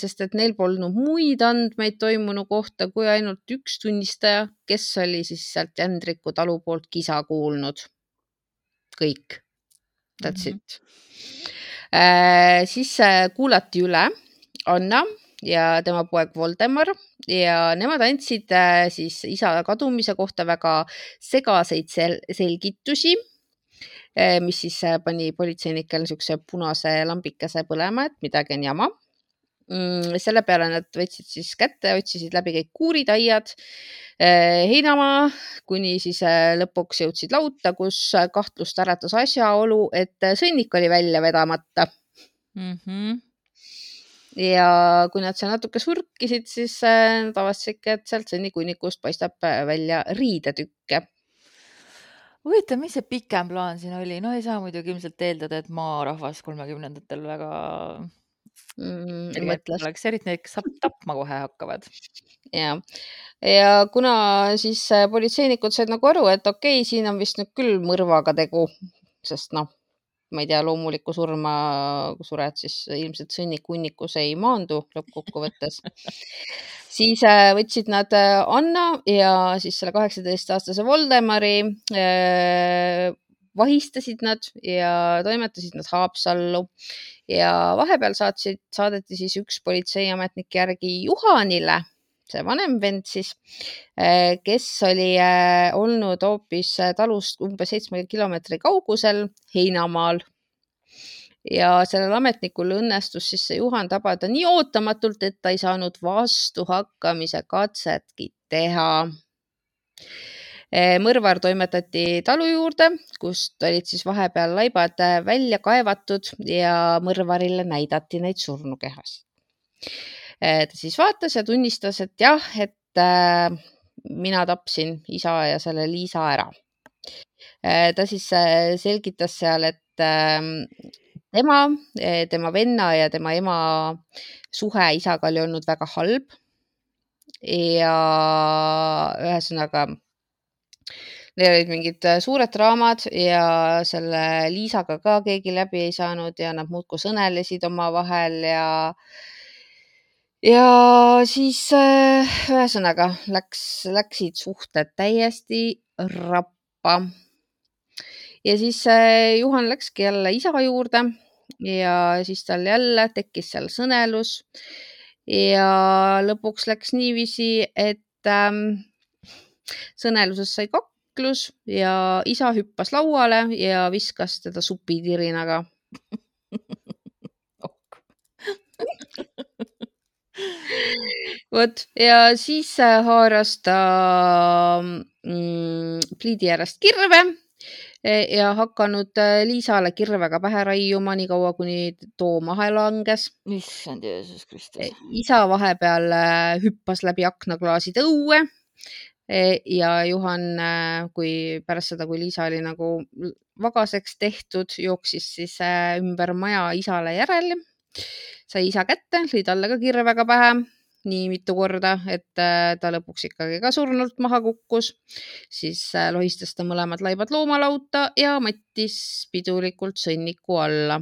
sest et neil polnud muid andmeid toimunu kohta kui ainult üks tunnistaja, kes oli siis sealt Jändriku talu poolt kisa kuulnud. kõik. That's mm -hmm. it Äh, siis kuulati üle Anna ja tema poeg Voldemar ja nemad andsid siis isa kadumise kohta väga segaseid sel selgitusi mis siis pani politseinikel niisuguse punase lambikese põlema, et midagi on jama Mm, selle peale nad võtsid siis kätte, otsisid läbi kõik kuurid, aiad, eh, heinamaa, kuni siis lõpuks jõudsid lauta, kus kahtlust äratas asjaolu, et sõnnik oli välja vedamata mm. -hmm. Ja kui nad seal natuke surkisid, siis eh, nad avastasidki, et sealt sõnnikunnikust paistab välja riidetükke huvitav, mis see pikem plaan siin oli, no ei saa muidugi ilmselt eeldada, et maarahvas kolmekümnendatel väga mm,. mõtles. oleks eriti need, kes tapma kohe hakkavad. ja, ja kuna siis äh, politseinikud said nagu aru, et okei okay,, siin on vist nüüd küll mõrvaga tegu, sest noh, ma ei tea, loomulikku surma, sured, siis ilmselt sõnnikunnikus ei maandu lõppkokkuvõttes. Siis äh, võtsid nad äh, Anna ja siis selle kaheksateistaastase Voldemari äh, vahistasid nad ja toimetasid nad Haapsallu. Ja vahepeal saatsid, saadeti siis üks politseiametnik järgi Juhanile, see vanem vend siis, eh, kes oli eh, olnud hoopis talust umbes seitsme kilomeetri kaugusel Heinamaal ja sellel ametnikul õnnestus siis see Juhan tabada nii ootamatult, et ta ei saanud vastuhakkamise katsetki teha Eh, mõrvar toimetati talu juurde, kust olid siis vahepeal laibad eh, välja kaevatud ja mõrvarile näidati neid surnukehasid. Eh, ta siis vaatas ja tunnistas, et jah, et mina tapsin isa ja selle Liisa ära. ta siis selgitas seal, et tema, tema venna ja tema ema suhe isaga oli olnud väga halb. ja ühesõnaga Neil olid mingid äh, suured draamad ja selle Liisaga ka keegi läbi ei saanud ja nad muudkui sõnelesid omavahel ja ja siis äh, ühesõnaga läks, läksid suhted täiesti rappa. ja siis äh, Juhan läkski jälle isa juurde ja siis tal jälle tekkis seal sõnelus ja lõpuks läks niiviisi, et ähm, sõneluses sai kaklus ja isa hüppas lauale ja viskas teda supitirinaga (laughs) vot ja siis haaras ta mm, pliidi äärest kirve e, ja hakanud e, Liisale kirvega pähe raiuma, niikaua kuni too maha langes. issand Jeesus Kristus. E, isa vahepeal hüppas läbi aknaklaasid õue E, ja Juhan, äh, kui pärast seda, kui Liisa oli nagu vagaseks tehtud, jooksis siis äh, ümber maja isale järele, sai isa kätte, lõi talle ka kirvega pähe nii mitu korda, et äh, ta lõpuks ikkagi ka surnult maha kukkus. siis lohistas ta mõlemad laibad loomalauta ja mattis pidulikult sõnniku alla.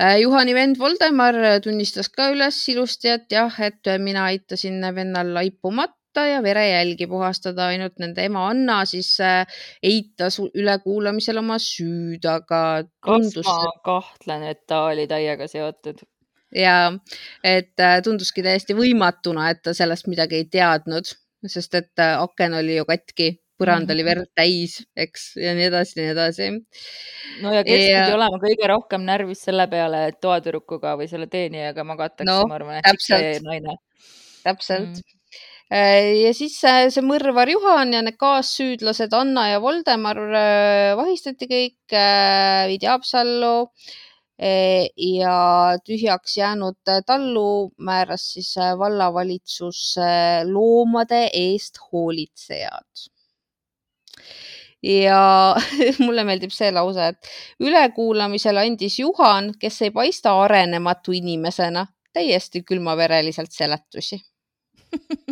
Juhani vend Voldemar tunnistas ka üles ilusti, et jah, et mina aitasin vennal laipu matta võtta ja verejälgi puhastada, ainult nende ema Anna siis äh, eitas ülekuulamisel oma süüd, aga tundus. kas ma kahtlen, et ta oli täiega seotud? ja et äh, tunduski täiesti võimatuna, et ta sellest midagi ei teadnud, sest et äh, aken oli ju katki põrand oli mhm. verd täis, eks, ja nii edasi ja nii edasi. no ja kes ja... pidi olema kõige rohkem närvis selle peale, et toatüdrukuga või selle teenijaga magatakse no,, ma arvan, et see naine. täpselt mm ja siis äh, see mõrvar Juhan ja need kaassüüdlased Anna ja Voldemar äh, vahistati kõik, viidi Haapsallu ja tühjaks jäänud tallu määras siis vallavalitsus loomade eest hoolitsejad. ja (laughs) mulle meeldib see lause, et ülekuulamisel andis Juhan, kes ei paista arenematu inimesena, täiesti külmavereliselt seletusi (laughs)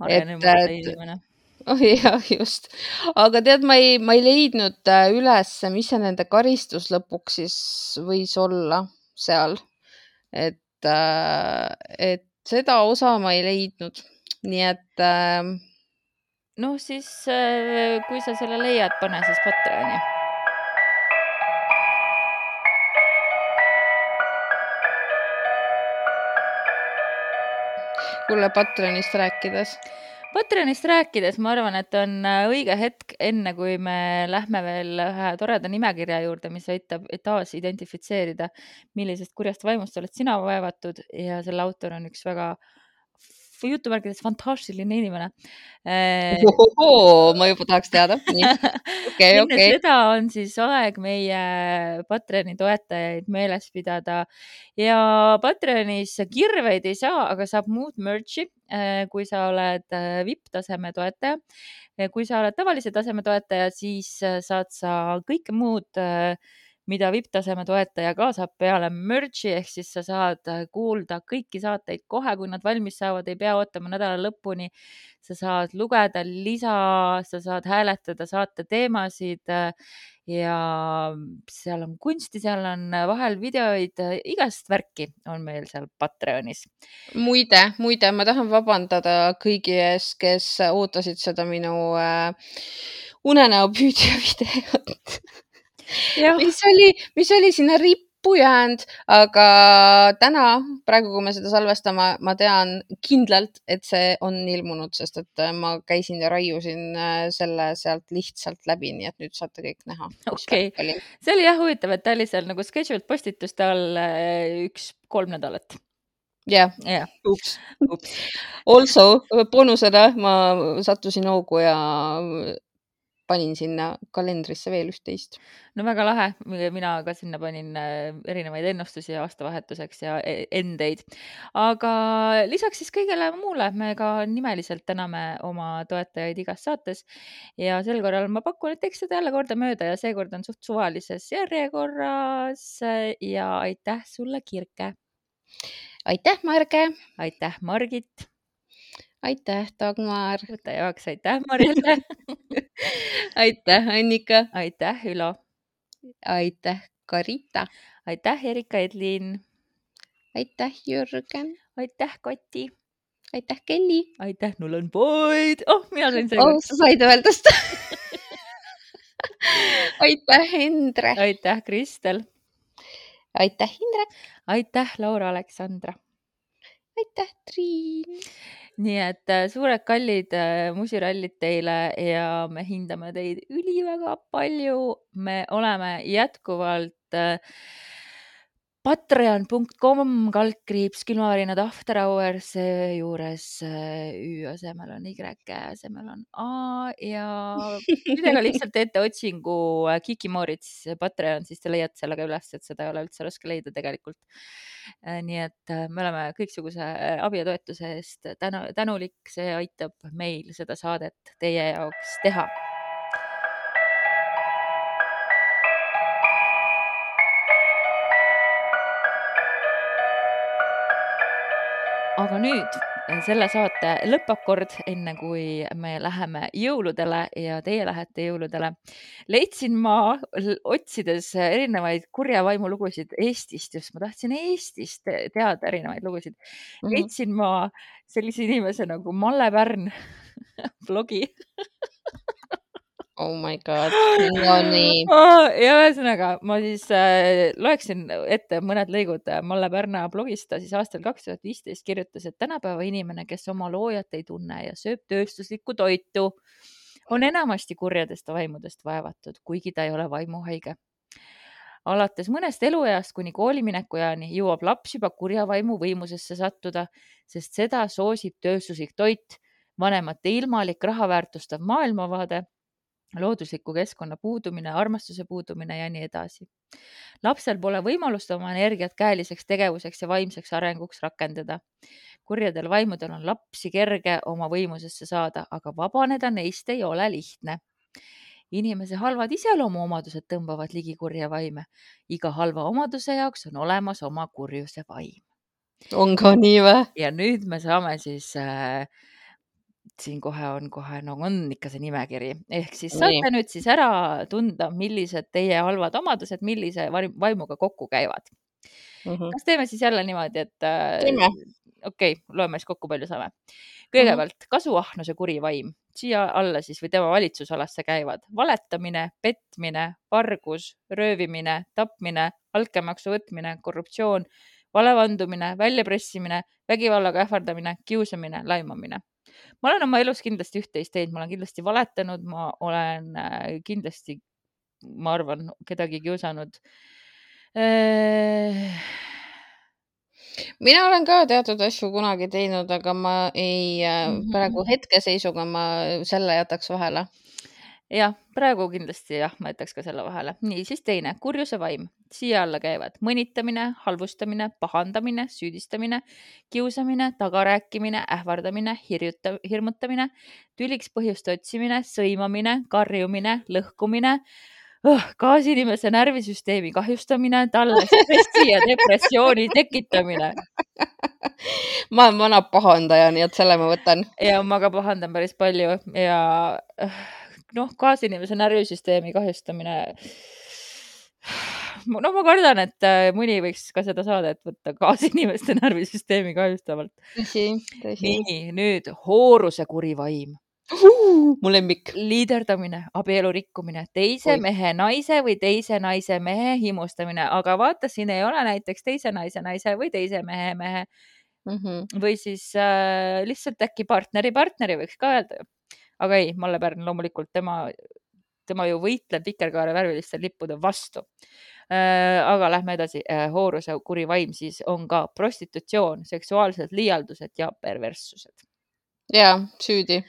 arenemata inimene. (laughs) Oh jah, just, aga tead, ma ei, ma ei leidnud äh, üles, mis see nende karistus lõpuks siis võis olla seal. et, äh, et seda osa ma ei leidnud, nii et noh, siis kui sa selle leiad, pane siis Patreoni kuule Patreonist rääkides. Patreonist rääkides ma arvan, et on äh, õige hetk, enne kui me lähme veel ühe toreda nimekirja juurde, mis aitab taas identifitseerida, millisest kurjast vaimust oled sina vaevatud ja selle autor on üks väga jutumärkides fantastiline inimene eh,. ma juba tahaks teada. (laughs) Enne okay. seda on siis aeg meie Patreoni toetajaid meeles pidada ja Patreonis kirveid ei saa, aga saab muud merch'i, eh, kui sa oled eh, vipp-taseme toetaja. kui sa oled tavalise taseme toetaja, siis eh, saad sa kõike muud äh, mida vipptaseme toetaja ka saab peale merch'i ehk siis sa saad äh, kuulda kõiki saateid kohe, kui nad valmis saavad, ei pea ootama nädala lõpuni. sa saad lugeda lisa, sa saad hääletada saate teemasid äh, ja seal on kunsti, seal on vahel videoid, äh, igast värki on meil seal Patreonis. muide, muide, ma tahan vabandada kõigi ees, kes ootasid seda minu äh, unenäopüüdja (laughs) videot mis oli, mis oli sinna rippu jäänud, aga täna, praegu, kui me seda salvestame, ma tean kindlalt, et see on ilmunud, sest et äh, ma käisin ja raiusin äh, selle sealt lihtsalt läbi, nii et nüüd saate kõik näha. okei okay., see oli jah huvitav, et ta oli seal nagu scheduled postituste all äh, üks kolm nädalat jah yeah. yeah.. Also boonusena ma sattusin hoogu ja panin sinna kalendrisse veel üht-teist. no väga lahe, mina ka sinna panin äh, erinevaid ennustusi aastavahetuseks ja e-, endeid. aga lisaks siis kõigele muule me ka nimeliselt täname oma toetajaid igas saates ja sel korral ma pakun, et teeks seda jälle kordamööda ja seekord on suht suvalises järjekorras ja aitäh sulle, Kirke. aitäh, Marge. aitäh, Margit aitäh, Dagmar. võta jaoks, aitäh, Marjelle (laughs) aitäh, Annika. aitäh, Ülo. aitäh, Karita. aitäh, Erika Edlin. aitäh, Jürgen. aitäh, Kati. aitäh, Kelly. aitäh, Nulan Boyd. oh, mina sain seekord oh,. sa said öelda seda aitäh, Endre. aitäh, Kristel. aitäh, Indrek. aitäh, Laura Aleksandra. aitäh, Triin nii et äh, suured kallid äh, musirallid teile ja me hindame teid üliväga palju. me oleme jätkuvalt äh, patreon.com kaldkriips külmavärinad after hours, seejuures Ü asemel on Y, asemel on A ja ka (laughs) lihtsalt teete otsingu Kiki Moorits Patreon, siis te leiate selle ka üles, et seda ei ole üldse raske leida tegelikult. nii et me oleme kõiksuguse abi ja toetuse eest tänu, tänulik, see aitab meil seda saadet teie jaoks teha aga nüüd eh, selle saate lõppakord, enne kui me läheme jõuludele ja teie lähete jõuludele, leidsin ma otsides erinevaid kurja vaimu lugusid Eestist, just ma tahtsin Eestist teada erinevaid lugusid mm. -hmm. leidsin ma sellise inimese nagu Malle Pärn (laughs) blogi (laughs) Oh my god, (gasps) no nii. ja ühesõnaga ma siis äh, loeksin ette mõned lõigud Malle Pärna blogist, ta siis aastal kaks tuhat viisteist kirjutas, et tänapäeva inimene, kes oma loojat ei tunne ja sööb tööstuslikku toitu, on enamasti kurjadest vaimudest vaevatud, kuigi ta ei ole vaimuhaige. alates mõnest elueast kuni kooliminekueani jõuab laps juba kurja vaimu võimusesse sattuda, sest seda soosib tööstuslik toit, vanemate ilmalik raha väärtustav maailmavaade loodusliku keskkonna puudumine, armastuse puudumine ja nii edasi. lapsel pole võimalust oma energiat käeliseks tegevuseks ja vaimseks arenguks rakendada. kurjadel vaimudel on lapsi kerge oma võimusesse saada, aga vabaneda neist ei ole lihtne. inimese halvad iseloomuomadused tõmbavad ligi kurja vaime. iga halva omaduse jaoks on olemas oma kurjuse vaim. on ka nii või? ja nüüd me saame siis äh, siin kohe on kohe, no on ikka see nimekiri, ehk siis saate Nii. nüüd siis ära tunda, millised teie halvad omadused, millise vaimuga kokku käivad mm. -hmm. kas teeme siis jälle niimoodi, et äh, okei okay,, loeme siis kokku, palju saame. kõigepealt mm -hmm. kasuahnuse kuri vaim, siia alla siis või tema valitsusalasse käivad valetamine, petmine, vargus, röövimine, tapmine, altkäemaksu võtmine, korruptsioon, valevandumine, väljapressimine, vägivallaga ähvardamine, kiusamine, laimamine. Ma olen oma elus kindlasti üht-teist teinud, ma olen kindlasti valetanud, ma olen äh, kindlasti, ma arvan, kedagi kiusanud. mina olen ka teatud asju kunagi teinud, aga ma ei mm, Mhm. praegu hetkeseisuga ma selle jätaks vahele. jah, praegu kindlasti jah, ma jätaks ka selle vahele. nii, siis teine, kurjuse vaim. siia alla käivad mõnitamine, halvustamine, pahandamine, süüdistamine, kiusamine, tagarääkimine, ähvardamine, hirjuta-, hirmutamine, tüliks põhjuste otsimine, sõimamine, karjumine, lõhkumine, kaasinimese närvisüsteemi kahjustamine, talle stressi ja depressiooni tekitamine. (laughs) ma olen vana pahandaja, nii et selle ma võtan. ja ma ka pahandan päris palju ja noh, kaasinimese närvisüsteemi kahjustamine. no ma kardan, et äh, mõni võiks ka seda saadet võtta kaasinimeste (laughs) närvisüsteemi kahjustavalt. tõsi, tõsi. nii, nüüd hooruse kuri vaim, mu lemmik. liiderdamine, abielu rikkumine, teise Oi. mehe naise või teise naise mehe himustamine, aga vaata, siin ei ole näiteks teise naise naise või teise mehe mehe Mhm. või siis äh, lihtsalt äkki partneri partneri võiks ka öelda ju. Aga ei, Malle Pärn loomulikult tema, tema ju võitleb vikerkaarevärviliste lippude vastu äh,. aga lähme edasi äh,, hooruse kuri vaim siis on ka prostitutsioon, seksuaalsed liialdused ja perverssused. ja süüdi.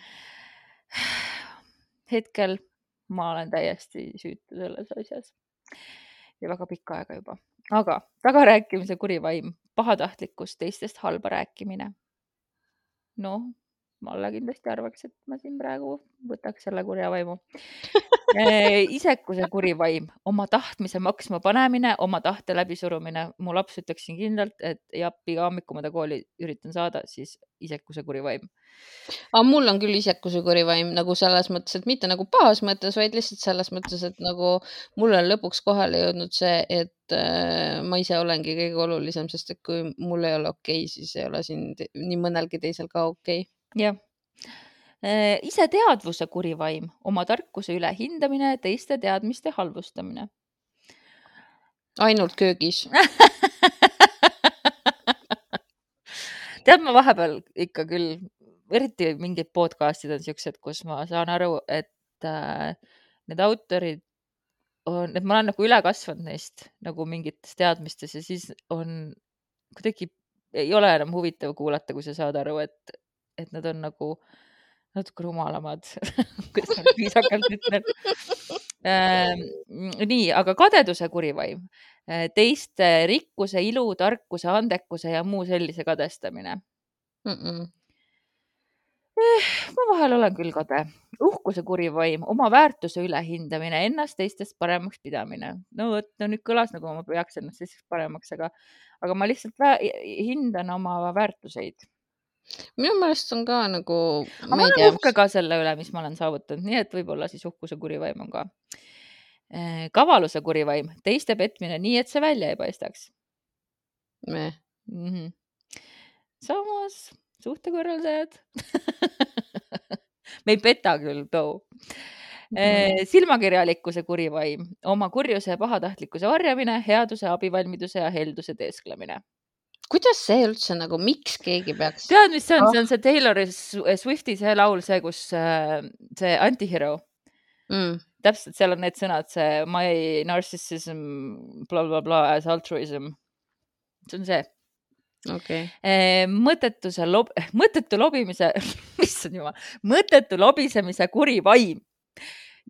hetkel ma olen täiesti süütu selles asjas ja väga pikka aega juba, aga tagarääkimise kuri vaim, pahatahtlikkus, teistest halba rääkimine. noh, Malle kindlasti arvaks, et ma siin praegu võtaks selle kurja vaimu. (laughs) isekuse kuri vaim, oma tahtmise maksma panemine, oma tahte läbisurumine. mu laps ütleks siin kindlalt, et jah, iga hommik, kui ma ta kooli üritan saada, siis isekuse kuri vaim. aga mul on küll isekuse kurivaim nagu selles mõttes, et mitte nagu pahas mõttes, vaid lihtsalt selles mõttes, et nagu mul on lõpuks kohale jõudnud see, et äh, ma ise olengi kõige olulisem, sest et kui mul ei ole okei okay,, siis ei ole siin nii mõnelgi teisel ka okei okay.. jah. iseteadvuse kuri vaim, oma tarkuse ülehindamine, teiste teadmiste halvustamine. ainult köögis. (laughs) tead, ma vahepeal ikka küll, eriti mingid podcast'id on siuksed, kus ma saan aru, et äh, need autorid on, et ma olen nagu üle kasvanud neist nagu mingites teadmistes ja siis on kuidagi ei ole enam huvitav kuulata, kui sa saad aru, et, et nad on nagu natuke rumalamad, (laughs) kuidas ma viisakalt ütlen. nii, aga kadeduse kurivaim, teiste rikkuse, ilu, tarkuse, andekuse ja muu sellise kadestamine. Mm -mm. ma vahel olen küll kade. uhkuse kurivaim, oma väärtuse ülehindamine, ennast teistest paremaks pidamine. no vot, no nüüd kõlas nagu ma peaks ennast teistest paremaks, aga, aga ma lihtsalt hindan oma väärtuseid. Minu meelest on ka nagu, aga ma olen tea, uhke ka selle üle, mis ma olen saavutanud, nii et võib-olla siis uhkuse kurivaim on ka. kavaluse kurivaim, teiste petmine nii, et see välja ei paistaks me mm. -hmm. samas suhtekorraldajad (laughs) me ei peta küll, too. silmakirjalikkuse kurivaim, oma kurjuse ja pahatahtlikkuse varjamine, headuse, abivalmiduse ja helduse teesklemine. Kuidas see üldse nagu, miks keegi peaks? tead, mis see on, Ah. see on see Taylor Sw- Swifti see laul, see, kus äh, see antihero, Mm. täpselt seal on need sõnad, see my narcissism blablabla bla, bla, as altruism. see on see okei, Eh, mõttetuse lob-, (laughs) mõttetu lobimise, (laughs) issand jumal, mõttetu lobisemise kuri vaim.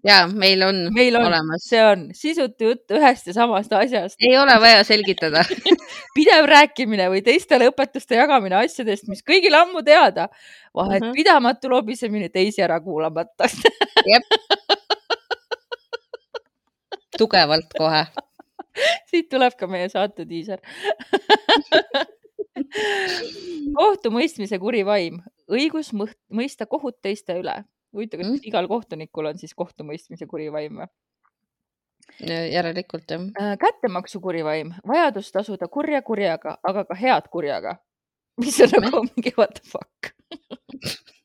Ja meil on meil on, olemas, see on sisutu jutt ühest ja samast asjast, ei ole vaja selgitada. (laughs) pidev rääkimine või teistele õpetuste jagamine asjadest, mis kõigile ammu teada. vahet Mhm. pidamatu lobisemine teisi ära kuulamata. (laughs) tugevalt kohe. (laughs) siit tuleb ka meie saate diiser. kohtumõistmise kuri vaim, õigus mõista kohut teiste üle. huvitav, kas Mm. igal kohtunikul on siis kohtumõistmise kuri vaim või? järelikult jah. Äh, kättemaksu kuri vaim, vajadus tasuda kurja kurjaga, aga ka head kurjaga. (laughs) mis on nagu mingi what the fuck. (laughs)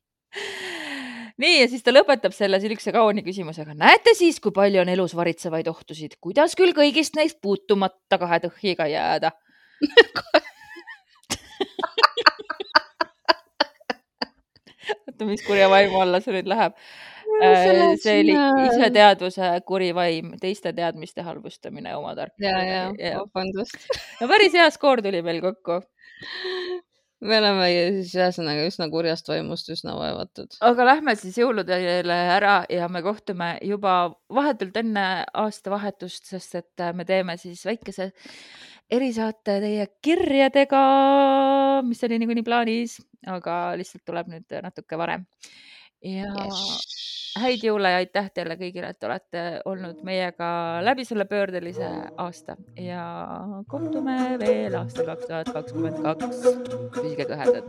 nii ja siis ta lõpetab selle siukse kauni küsimusega. näete siis, kui palju on elus varitsevaid ohtusid, kuidas küll kõigist neist puutumata kahe tõhjiga jääda? (laughs) oota, mis kurja vaimu alla see nüüd läheb? see läheb see oli iseteadvuse kuri vaim, teiste teadmiste halvustamine, oma tark. ja, ja vabandust. no päris hea skoor tuli meil kokku. me oleme siis ühesõnaga üsna kurjast vaimust üsna vaevatud. aga lähme siis jõuludele ära ja me kohtume juba vahetult enne aastavahetust, sest et me teeme siis väikese erisaate teie kirjadega, mis oli niikuinii plaanis, aga lihtsalt tuleb nüüd natuke varem. ja yes. häid jõule ja aitäh teile kõigile, et olete olnud meiega läbi selle pöördelise aasta ja kohtume veel aastal kaks tuhat kakskümmend kaks. püsige kõhedad.